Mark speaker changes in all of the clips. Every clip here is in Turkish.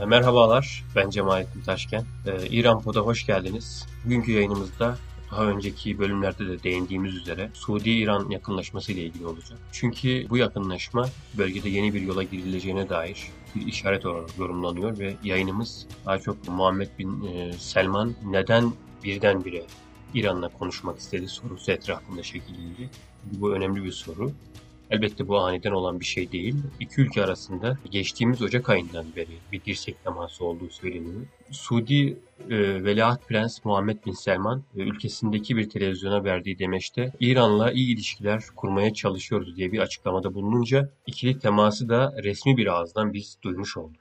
Speaker 1: E, merhabalar, ben Cemalettin Taşken. E, İran Pod'a hoş geldiniz. Bugünkü yayınımızda daha önceki bölümlerde de değindiğimiz üzere Suudi-İran yakınlaşması ile ilgili olacak. Çünkü bu yakınlaşma bölgede yeni bir yola girileceğine dair bir işaret olarak yorumlanıyor ve yayınımız daha çok Muhammed Bin e, Selman neden birdenbire İran'la konuşmak istedi sorusu etrafında şekillendi. Bu önemli bir soru. Elbette bu aniden olan bir şey değil. İki ülke arasında geçtiğimiz Ocak ayından beri bir dirsek teması olduğu söyleniyor. Suudi e, Veliaht Prens Muhammed Bin Selman e, ülkesindeki bir televizyona verdiği demeçte İran'la iyi ilişkiler kurmaya çalışıyoruz diye bir açıklamada bulununca ikili teması da resmi bir ağızdan biz duymuş olduk.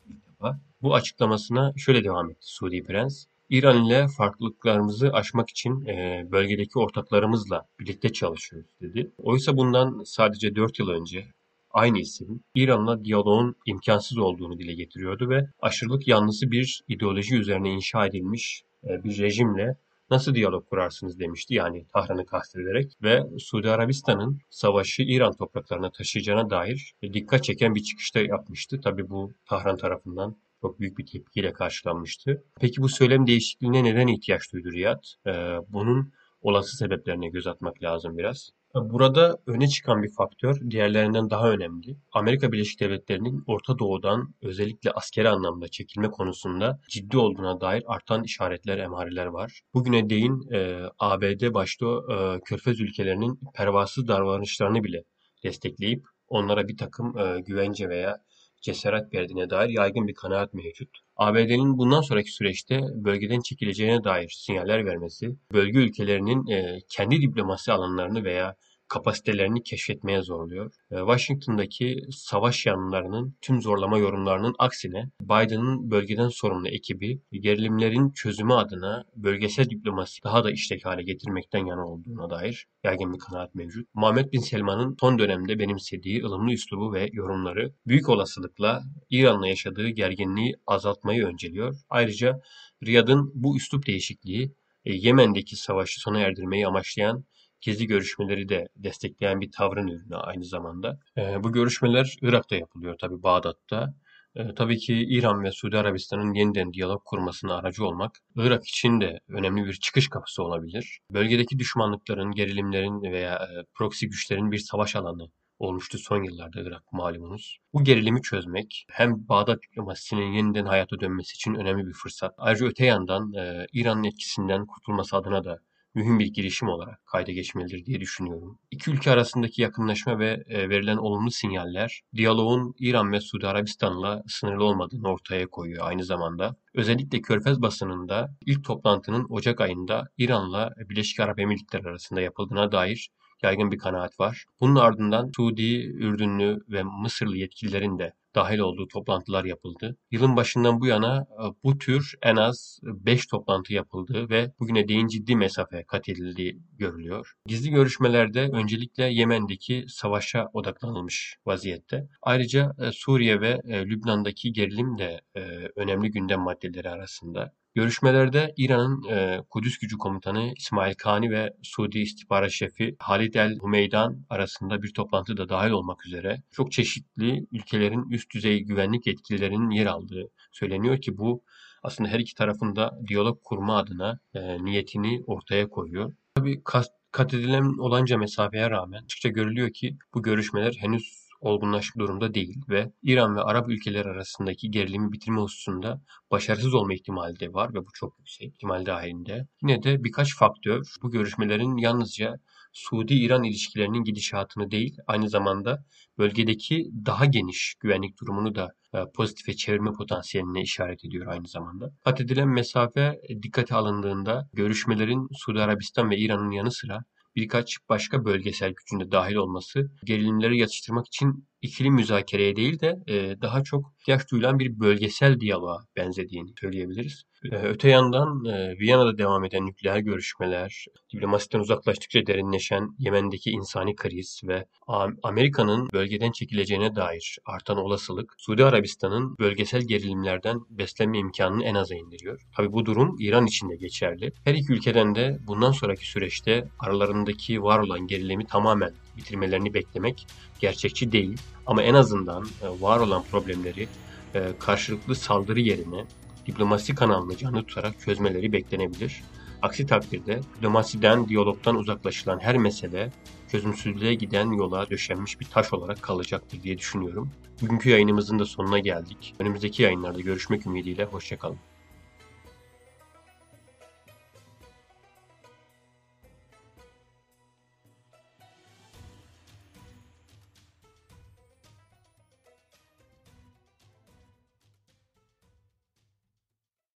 Speaker 1: Bu açıklamasına şöyle devam etti Suudi Prens. İran ile farklılıklarımızı aşmak için e, bölgedeki ortaklarımızla birlikte çalışıyoruz dedi. Oysa bundan sadece 4 yıl önce aynı isim İran'la diyaloğun imkansız olduğunu dile getiriyordu ve aşırılık yanlısı bir ideoloji üzerine inşa edilmiş e, bir rejimle nasıl diyalog kurarsınız demişti yani Tahran'ı kastederek ve Suudi Arabistan'ın savaşı İran topraklarına taşıyacağına dair dikkat çeken bir çıkışta yapmıştı. Tabi bu Tahran tarafından çok büyük bir tepkiyle karşılanmıştı. Peki bu söylem değişikliğine neden ihtiyaç duydu Riyad? Ee, bunun olası sebeplerine göz atmak lazım biraz. Burada öne çıkan bir faktör diğerlerinden daha önemli. Amerika Birleşik Devletleri'nin Orta Doğu'dan özellikle askeri anlamda çekilme konusunda ciddi olduğuna dair artan işaretler, emareler var. Bugüne değin e, ABD başta e, Körfez ülkelerinin pervasız davranışlarını bile destekleyip onlara bir takım e, güvence veya cesaret verdiğine dair yaygın bir kanaat mevcut. ABD'nin bundan sonraki süreçte bölgeden çekileceğine dair sinyaller vermesi, bölge ülkelerinin e, kendi diplomasi alanlarını veya kapasitelerini keşfetmeye zorluyor. Ee, Washington'daki savaş yanlılarının tüm zorlama yorumlarının aksine Biden'ın bölgeden sorumlu ekibi gerilimlerin çözümü adına bölgesel diplomasi daha da işlek hale getirmekten yana olduğuna dair yaygın bir kanaat mevcut. Muhammed Bin Selman'ın son dönemde benimsediği ılımlı üslubu ve yorumları büyük olasılıkla İran'la yaşadığı gerginliği azaltmayı önceliyor. Ayrıca Riyad'ın bu üslup değişikliği e, Yemen'deki savaşı sona erdirmeyi amaçlayan gezi görüşmeleri de destekleyen bir tavrın ürünü aynı zamanda. E, bu görüşmeler Irak'ta yapılıyor tabi Bağdat'ta. E, tabii ki İran ve Suudi Arabistan'ın yeniden diyalog kurmasına aracı olmak Irak için de önemli bir çıkış kapısı olabilir. Bölgedeki düşmanlıkların, gerilimlerin veya e, proxy güçlerin bir savaş alanı olmuştu son yıllarda Irak malumunuz. Bu gerilimi çözmek hem Bağdat diplomasisinin yeniden hayata dönmesi için önemli bir fırsat. Ayrıca öte yandan e, İran'ın etkisinden kurtulması adına da mühim bir girişim olarak kayda geçmelidir diye düşünüyorum. İki ülke arasındaki yakınlaşma ve e, verilen olumlu sinyaller diyaloğun İran ve Suudi Arabistan'la sınırlı olmadığını ortaya koyuyor aynı zamanda. Özellikle Körfez basınında ilk toplantının Ocak ayında İran'la Birleşik Arap Emirlikleri arasında yapıldığına dair yaygın bir kanaat var. Bunun ardından Suudi, Ürdünlü ve Mısırlı yetkililerin de dahil olduğu toplantılar yapıldı. Yılın başından bu yana e, bu tür en az 5 toplantı yapıldı ve bugüne değin ciddi mesafe kat edildiği görülüyor. Gizli görüşmelerde öncelikle Yemen'deki savaşa odaklanılmış vaziyette. Ayrıca e, Suriye ve e, Lübnan'daki gerilim de önemli gündem maddeleri arasında. Görüşmelerde İran'ın e, Kudüs Gücü Komutanı İsmail Kani ve Suudi İstihbarat Şefi Halid El Humeydan arasında bir toplantı da dahil olmak üzere çok çeşitli ülkelerin üst düzey güvenlik yetkililerinin yer aldığı söyleniyor ki bu aslında her iki tarafında diyalog kurma adına e, niyetini ortaya koyuyor. Tabii kat edilen olanca mesafeye rağmen açıkça görülüyor ki bu görüşmeler henüz olgunlaşmış durumda değil ve İran ve Arap ülkeler arasındaki gerilimi bitirme hususunda başarısız olma ihtimali de var ve bu çok yüksek ihtimal dahilinde. Yine de birkaç faktör bu görüşmelerin yalnızca Suudi-İran ilişkilerinin gidişatını değil, aynı zamanda bölgedeki daha geniş güvenlik durumunu da e, pozitife çevirme potansiyeline işaret ediyor aynı zamanda. Kat edilen mesafe e, dikkate alındığında görüşmelerin Suudi Arabistan ve İran'ın yanı sıra birkaç başka bölgesel gücün de dahil olması gerilimleri yatıştırmak için ikili müzakereye değil de e, daha çok ihtiyaç duyulan bir bölgesel diyaloğa benzediğini söyleyebiliriz. E, öte yandan e, Viyana'da devam eden nükleer görüşmeler, diplomasiden uzaklaştıkça derinleşen Yemen'deki insani kriz ve Amerika'nın bölgeden çekileceğine dair artan olasılık Suudi Arabistan'ın bölgesel gerilimlerden beslenme imkanını en aza indiriyor. Tabi bu durum İran için de geçerli. Her iki ülkeden de bundan sonraki süreçte aralarındaki var olan gerilimi tamamen bitirmelerini beklemek gerçekçi değil. Ama en azından e, var olan problemleri e, karşılıklı saldırı yerine diplomasi kanalını canlı tutarak çözmeleri beklenebilir. Aksi takdirde diplomasiden, diyalogdan uzaklaşılan her mesele çözümsüzlüğe giden yola döşenmiş bir taş olarak kalacaktır diye düşünüyorum. Bugünkü yayınımızın da sonuna geldik. Önümüzdeki yayınlarda görüşmek ümidiyle hoşçakalın.